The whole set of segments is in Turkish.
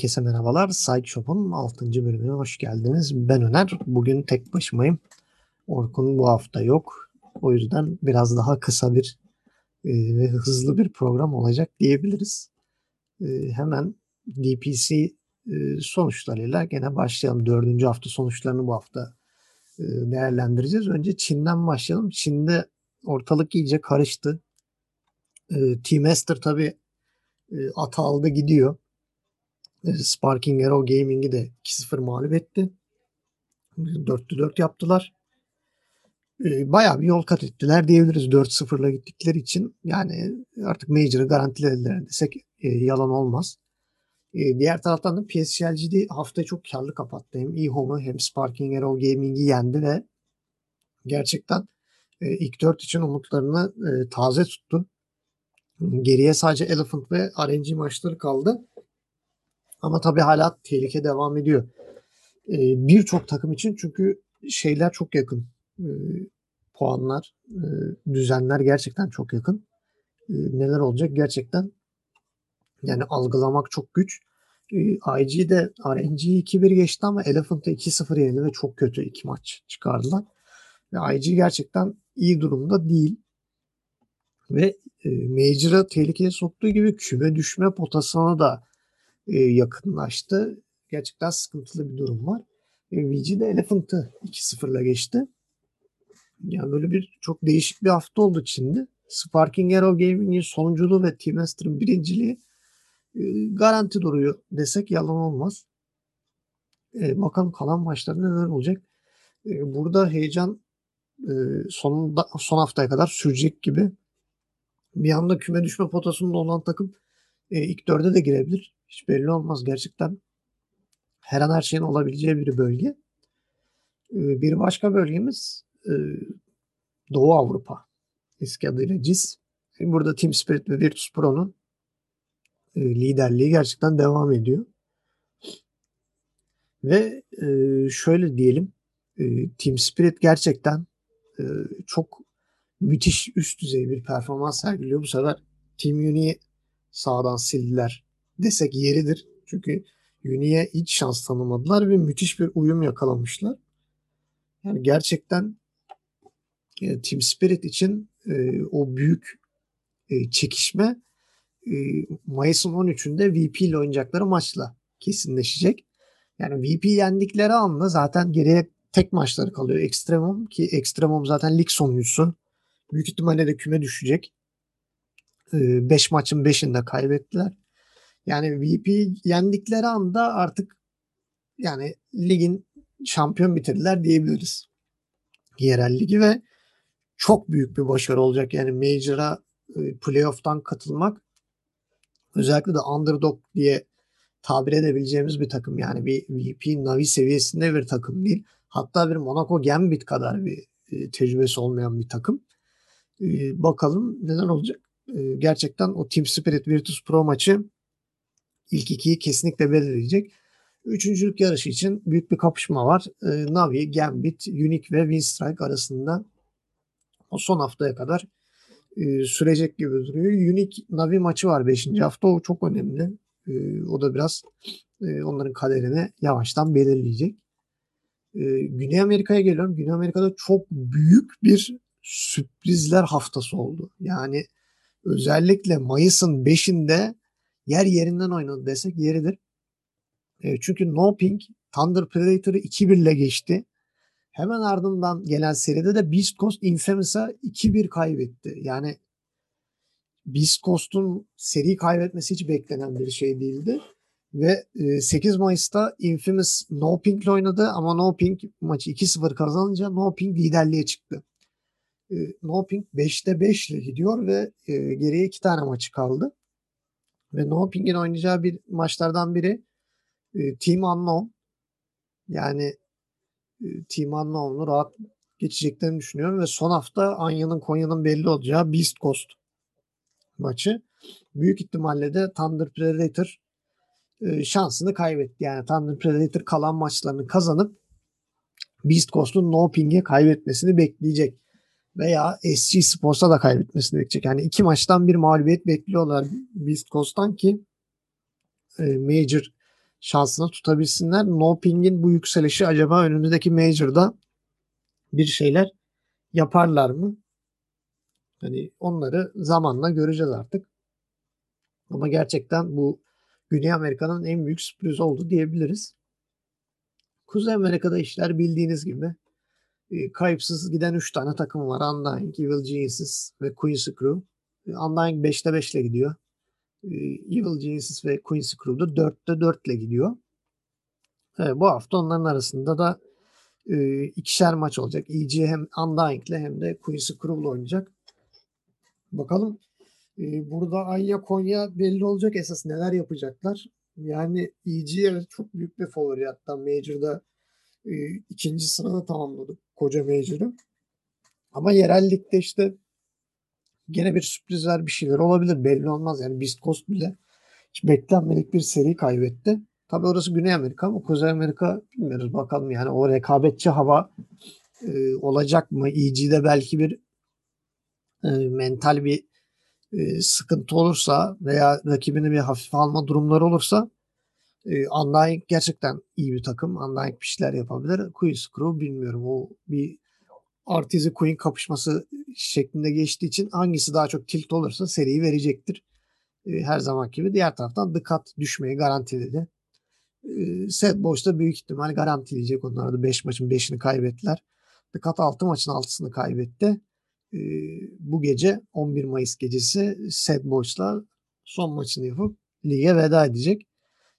Herkese merhabalar. Sideshop'un 6. bölümüne hoş geldiniz. Ben Öner. Bugün tek başımayım. Orkun bu hafta yok. O yüzden biraz daha kısa bir e, ve hızlı bir program olacak diyebiliriz. E, hemen DPC e, sonuçlarıyla gene başlayalım. Dördüncü hafta sonuçlarını bu hafta e, değerlendireceğiz. Önce Çin'den başlayalım. Çin'de ortalık iyice karıştı. E, T-Master tabii e, at aldı gidiyor. E, Sparking Arrow Gaming'i de 2-0 mağlup etti. 4'lü 4 yaptılar. E, bayağı bir yol kat ettiler diyebiliriz 4-0'la gittikleri için. Yani artık Major'ı garantilediler desek e, yalan olmaz. Diğer taraftan da PSG'de haftayı çok karlı kapattı. Hem eHome'u hem Sparking Arrow Gaming'i yendi ve gerçekten ilk 4 için umutlarını taze tuttu. Geriye sadece Elephant ve RNG maçları kaldı. Ama tabii hala tehlike devam ediyor. Ee, Birçok takım için çünkü şeyler çok yakın. Ee, puanlar, e, düzenler gerçekten çok yakın. Ee, neler olacak gerçekten yani algılamak çok güç. Ee, IG'de RNG'yi 2-1 geçti ama Elephant'ı 2-0 yendi ve çok kötü iki maç çıkardılar. Ve IG gerçekten iyi durumda değil. Ve e, Major'ı tehlikeye soktuğu gibi küme düşme potasına da e, yakınlaştı. Gerçekten sıkıntılı bir durum var. E, VG de Elephant'ı 2-0'la geçti. Yani böyle bir çok değişik bir hafta oldu Çin'de. Sparking Arrow Gaming'in sonunculuğu ve Team Master'ın birinciliği e, garanti duruyor desek yalan olmaz. E, bakalım kalan maçlarda neler olacak. E, burada heyecan e, sonunda, son haftaya kadar sürecek gibi. Bir anda küme düşme potasında olan takım e, ilk dörde de girebilir. Hiç belli olmaz gerçekten. Her an her şeyin olabileceği bir bölge. E, bir başka bölgemiz e, Doğu Avrupa. Eski adıyla CIS. E, burada Team Spirit ve Virtus Pro'nun e, liderliği gerçekten devam ediyor. Ve e, şöyle diyelim e, Team Spirit gerçekten e, çok müthiş üst düzey bir performans sergiliyor. Bu sefer Team Uni'yi sağdan sildiler desek yeridir. Çünkü Uni'ye hiç şans tanımadılar ve müthiş bir uyum yakalamışlar. Yani gerçekten e, Team Spirit için e, o büyük e, çekişme e, Mayıs'ın 13'ünde VP ile oynayacakları maçla kesinleşecek. Yani VP yendikleri anda zaten geriye tek maçları kalıyor Extremum ki Extremum zaten lig sonuncusu. Büyük ihtimalle de küme düşecek. 5 ee, maçın 5'inde kaybettiler. Yani VP yendikleri anda artık yani ligin şampiyon bitirdiler diyebiliriz. Yerel ligi ve çok büyük bir başarı olacak. Yani Major'a e, playoff'tan katılmak özellikle de underdog diye tabir edebileceğimiz bir takım. Yani bir VP Navi seviyesinde bir takım değil. Hatta bir Monaco Gambit kadar bir e, tecrübesi olmayan bir takım. E, bakalım neler olacak. E, gerçekten o Team Spirit Virtus Pro maçı ilk ikiyi kesinlikle belirleyecek. Üçüncülük yarışı için büyük bir kapışma var. E, Navi, Gambit, Unique ve Winstrike arasında o son haftaya kadar e, sürecek gibi duruyor. Unique Navi maçı var 5. hafta. O çok önemli. E, o da biraz e, onların kaderini yavaştan belirleyecek. Güney Amerika'ya geliyorum. Güney Amerika'da çok büyük bir sürprizler haftası oldu. Yani özellikle Mayıs'ın 5'inde yer yerinden oynadı desek yeridir. E, çünkü No Pink Thunder Predator'ı 2-1 ile geçti. Hemen ardından gelen seride de Beast Coast Infamous'a 2-1 kaybetti. Yani Beast Coast'un seri kaybetmesi hiç beklenen bir şey değildi. Ve 8 Mayıs'ta Infamous No Pink ile oynadı ama No Pink maçı 2-0 kazanınca No Pink liderliğe çıktı. No Pink 5'te 5 ile gidiyor ve geriye 2 tane maçı kaldı. Ve No Pink'in oynayacağı bir maçlardan biri Team Unknown. Yani Team Unknown'u rahat geçeceklerini düşünüyorum ve son hafta Anya'nın Konya'nın belli olacağı Beast Coast maçı. Büyük ihtimalle de Thunder Predator şansını kaybetti. Yani Thunder Predator kalan maçlarını kazanıp Beast Coast'un No Ping'e kaybetmesini bekleyecek. Veya SG Sports'a da kaybetmesini bekleyecek. Yani iki maçtan bir mağlubiyet bekliyorlar Beast Coast'tan ki Major şansını tutabilsinler. No Ping'in bu yükselişi acaba önümüzdeki Major'da bir şeyler yaparlar mı? Hani onları zamanla göreceğiz artık. Ama gerçekten bu Güney Amerika'nın en büyük sürpriz oldu diyebiliriz. Kuzey Amerika'da işler bildiğiniz gibi e, kayıpsız giden 3 tane takım var. Undying, Evil Geniuses ve Quincy Crew. E, Undying 5'te 5 ile gidiyor. E, Evil Geniuses ve Quincy Crew da 4'te 4 ile gidiyor. Evet, bu hafta onların arasında da e, ikişer maç olacak. EG hem Undying ile hem de Quincy Crew ile oynayacak. Bakalım burada Anya Konya belli olacak esas neler yapacaklar. Yani EG çok büyük bir favori hatta Major'da e, ikinci sırada tamamladı koca Major'ı. Ama yerel ligde işte gene bir sürprizler bir şeyler olabilir belli olmaz. Yani Beast Coast bile hiç beklenmedik bir seri kaybetti. Tabi orası Güney Amerika ama Kuzey Amerika bilmiyoruz bakalım yani o rekabetçi hava e, olacak mı? EG'de belki bir e, mental bir e, sıkıntı olursa veya rakibini bir hafif alma durumları olursa e, gerçekten iyi bir takım. Undying bir şeyler yapabilir. Queen's Crew bilmiyorum. O bir Artizi Queen kapışması şeklinde geçtiği için hangisi daha çok tilt olursa seriyi verecektir. Her zaman gibi. Diğer taraftan The Cut düşmeyi garantiledi. Set Boys'ta büyük ihtimal garantileyecek. Onlar da 5 maçın 5'ini kaybettiler. The Cut 6 maçın 6'sını kaybetti. Bu gece 11 Mayıs gecesi Set Boys'la son maçını yapıp lige veda edecek.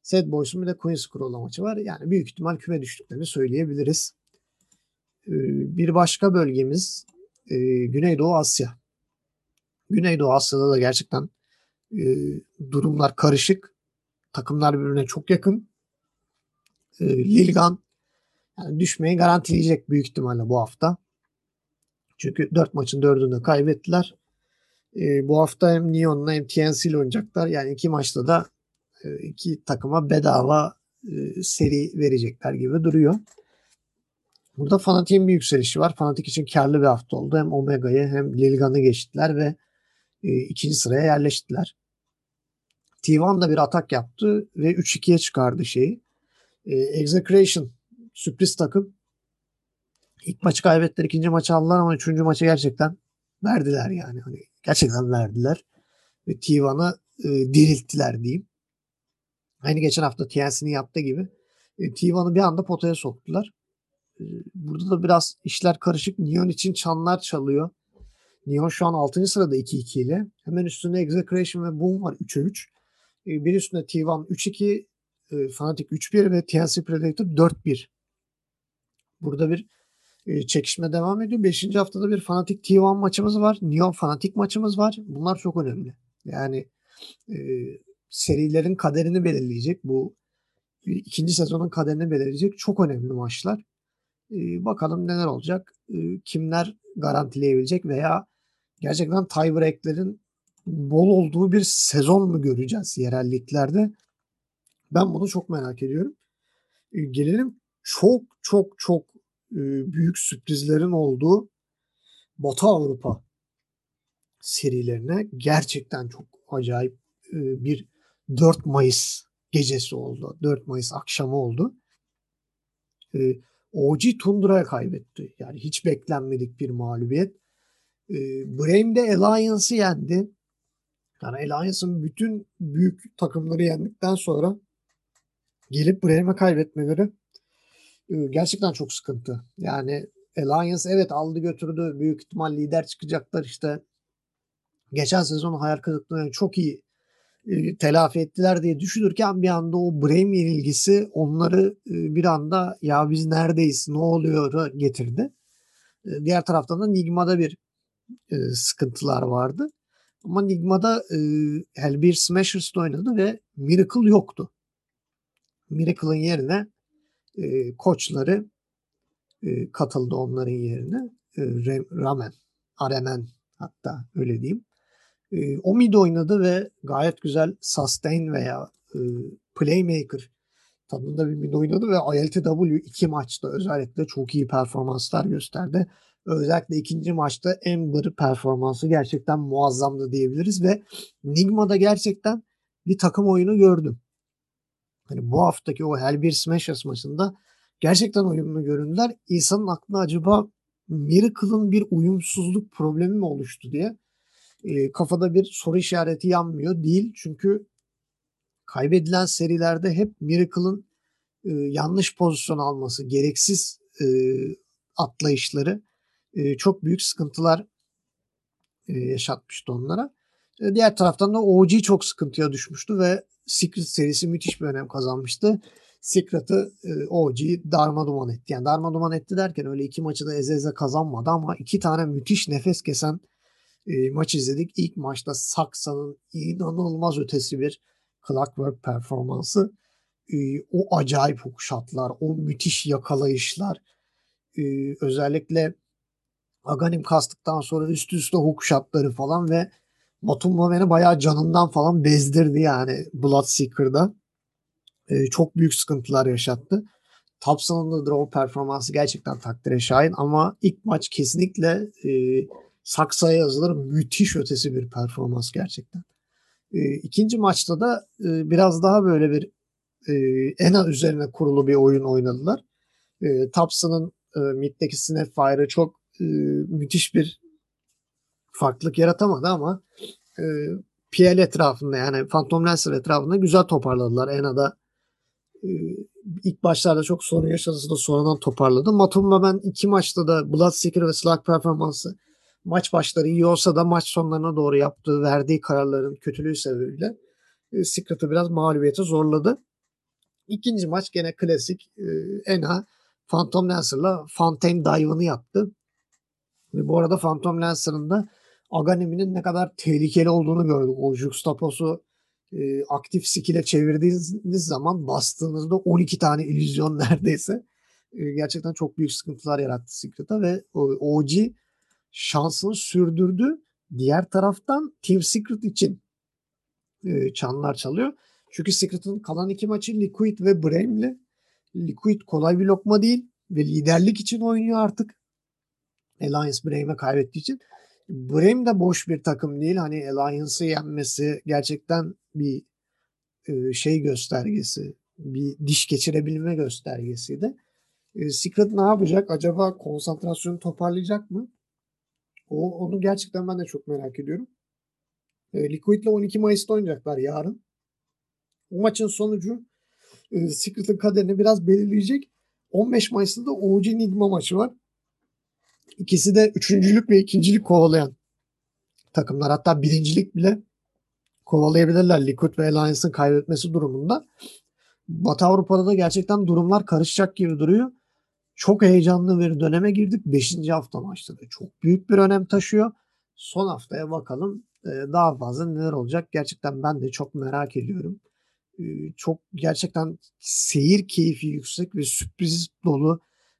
Sad Boys'un bir de Queen's Crawl'la maçı var. Yani büyük ihtimal küme düştüklerini söyleyebiliriz. Ee, bir başka bölgemiz e, Güneydoğu Asya. Güneydoğu Asya'da da gerçekten e, durumlar karışık. Takımlar birbirine çok yakın. E, Lilgan yani düşmeyi garantileyecek büyük ihtimalle bu hafta. Çünkü 4 maçın 4'ünü de kaybettiler. E, bu hafta hem Neon'la hem TNC ile oynayacaklar. Yani iki maçta da iki takıma bedava e, seri verecekler gibi duruyor. Burada Fanatik'in bir yükselişi var. Fanatik için karlı bir hafta oldu. Hem Omega'yı hem Lilgan'ı geçtiler ve e, ikinci sıraya yerleştiler. T1 da bir atak yaptı ve 3-2'ye çıkardı şeyi. E, Execration sürpriz takım. İlk maçı kaybettiler, ikinci maçı aldılar ama üçüncü maçı gerçekten verdiler yani. Hani gerçekten verdiler. Ve T1'ı e, dirilttiler diyeyim. Aynı geçen hafta TNC'nin yaptığı gibi e, T1'ı bir anda potaya soktular. E, burada da biraz işler karışık. Neon için çanlar çalıyor. Neon şu an 6. sırada 2-2 ile. Hemen üstünde Execration ve Boom var 3'e 3. E, bir üstünde T1 3-2, e, Fnatic 3-1 ve TNC Predator 4-1. Burada bir çekişme devam ediyor. 5. haftada bir Fnatic T1 maçımız var. Neon Fnatic maçımız var. Bunlar çok önemli. Yani serilerin kaderini belirleyecek. Bu ikinci sezonun kaderini belirleyecek çok önemli maçlar. Ee, bakalım neler olacak. Ee, kimler garantileyebilecek veya gerçekten tiebreaklerin bol olduğu bir sezon mu göreceğiz yerelliklerde? Ben bunu çok merak ediyorum. Ee, gelelim çok çok çok e, büyük sürprizlerin olduğu Batı Avrupa serilerine gerçekten çok acayip e, bir 4 Mayıs gecesi oldu. 4 Mayıs akşamı oldu. E, OG Tundra'ya kaybetti. Yani hiç beklenmedik bir mağlubiyet. E, Braim'de Alliance'ı yendi. Yani Alliance'ın bütün büyük takımları yendikten sonra gelip Braim'e kaybetmeleri e, gerçekten çok sıkıntı. Yani Alliance evet aldı götürdü. Büyük ihtimal lider çıkacaklar işte. Geçen sezon hayal kırıklığına çok iyi e, telafi ettiler diye düşünürken bir anda o Bremen ilgisi onları e, bir anda ya biz neredeyiz ne oluyor getirdi. E, diğer taraftan da Nigma'da bir e, sıkıntılar vardı. Ama Nigma'da e, Hellbeer Smashers'da oynadı ve Miracle yoktu. Miracle'ın yerine koçları katıldı onların yerine. E, Ramen, Aremen hatta öyle diyeyim. E, o mid oynadı ve gayet güzel sustain veya e, playmaker tadında bir mid oynadı ve ILTW iki maçta özellikle çok iyi performanslar gösterdi. Özellikle ikinci maçta Ember performansı gerçekten muazzamdı diyebiliriz ve Nigma'da gerçekten bir takım oyunu gördüm. Hani bu haftaki o Hell bir Smashers maçında gerçekten uyumlu göründüler. İnsanın aklına acaba Miracle'ın bir uyumsuzluk problemi mi oluştu diye e, kafada bir soru işareti yanmıyor. Değil çünkü kaybedilen serilerde hep Miracle'ın e, yanlış pozisyon alması, gereksiz e, atlayışları e, çok büyük sıkıntılar e, yaşatmıştı onlara. E, diğer taraftan da OG çok sıkıntıya düşmüştü ve Secret serisi müthiş bir önem kazanmıştı. Secret'ı e, OG darma duman etti. Yani darma duman etti derken öyle iki maçı da eze eze kazanmadı ama iki tane müthiş nefes kesen e, maç izledik. İlk maçta Saksa'nın inanılmaz ötesi bir clockwork performansı. E, o acayip hookshotlar, o müthiş yakalayışlar, e, özellikle Aganim kastıktan sonra üst üste hookshotları falan ve Matumba beni bayağı canından falan bezdirdi yani Bloodseeker'da. E, çok büyük sıkıntılar yaşattı. Thompson'ın da draw performansı gerçekten takdire şahin ama ilk maç kesinlikle e, saksaya yazılır müthiş ötesi bir performans gerçekten. E, ikinci maçta da e, biraz daha böyle bir e, ENA üzerine kurulu bir oyun oynadılar. E, Thompson'ın e, middeki Snapfire'ı çok e, müthiş bir farklılık yaratamadı ama e, PL etrafında yani Phantom Lancer etrafında güzel toparladılar. Ena'da e, ilk başlarda çok sorun yaşadıysa da sonradan toparladı. Matumba ben iki maçta da Bloodseeker ve Slug performansı maç başları iyi olsa da maç sonlarına doğru yaptığı, verdiği kararların kötülüğü sebebiyle e, biraz mağlubiyete zorladı. İkinci maç gene klasik e, Ena Phantom Lancer'la Fontaine dive'ını yaptı. Ve bu arada Phantom Lancer'ın da Aganime'nin ne kadar tehlikeli olduğunu gördük. O Juxtapos'u e, aktif skill'e çevirdiğiniz zaman bastığınızda 12 tane illüzyon neredeyse e, gerçekten çok büyük sıkıntılar yarattı Secret'a ve OG şansını sürdürdü. Diğer taraftan Team Secret için e, çanlar çalıyor. Çünkü Secret'ın kalan iki maçı Liquid ve Braim'le. Liquid kolay bir lokma değil ve liderlik için oynuyor artık. Alliance Braim'e kaybettiği için. Bremen de boş bir takım değil. Hani Alliance'ı yenmesi gerçekten bir e, şey göstergesi. Bir diş geçirebilme göstergesiydi. E, Secret ne yapacak? Acaba konsantrasyonu toparlayacak mı? O, onu gerçekten ben de çok merak ediyorum. E, Liquid ile 12 Mayıs'ta oynayacaklar yarın. O maçın sonucu e, Secret'ın kaderini biraz belirleyecek. 15 Mayıs'ta da OG Nigma maçı var. İkisi de üçüncülük ve ikincilik kovalayan takımlar. Hatta birincilik bile kovalayabilirler Liquid ve Alliance'ın kaybetmesi durumunda. Batı Avrupa'da da gerçekten durumlar karışacak gibi duruyor. Çok heyecanlı bir döneme girdik. Beşinci hafta maçta da çok büyük bir önem taşıyor. Son haftaya bakalım e, daha fazla neler olacak. Gerçekten ben de çok merak ediyorum. E, çok gerçekten seyir keyfi yüksek ve sürpriz dolu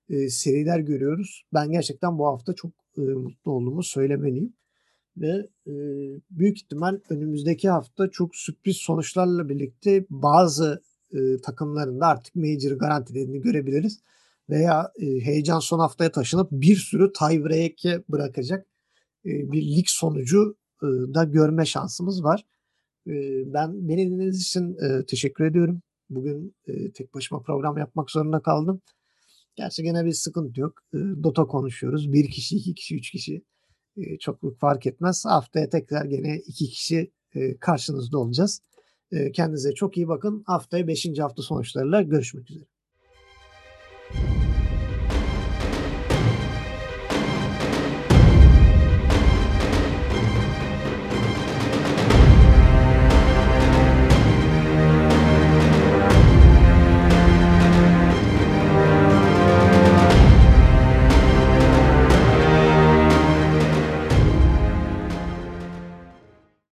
e, seriler görüyoruz. Ben gerçekten bu hafta çok mutlu olduğumu söylemeliyim. Ve büyük ihtimal önümüzdeki hafta çok sürpriz sonuçlarla birlikte bazı e, takımların da artık major garantilerini görebiliriz. Veya e, heyecan son haftaya taşınıp bir sürü tiebreak'e bırakacak e, bir lig sonucu e, da görme şansımız var. E, ben beni dinlediğiniz için e, teşekkür ediyorum. Bugün e, tek başıma program yapmak zorunda kaldım. Gerçi gene bir sıkıntı yok. Dota konuşuyoruz. Bir kişi, iki kişi, üç kişi çok fark etmez. Haftaya tekrar gene iki kişi karşınızda olacağız. Kendinize çok iyi bakın. Haftaya beşinci hafta sonuçlarıyla görüşmek üzere.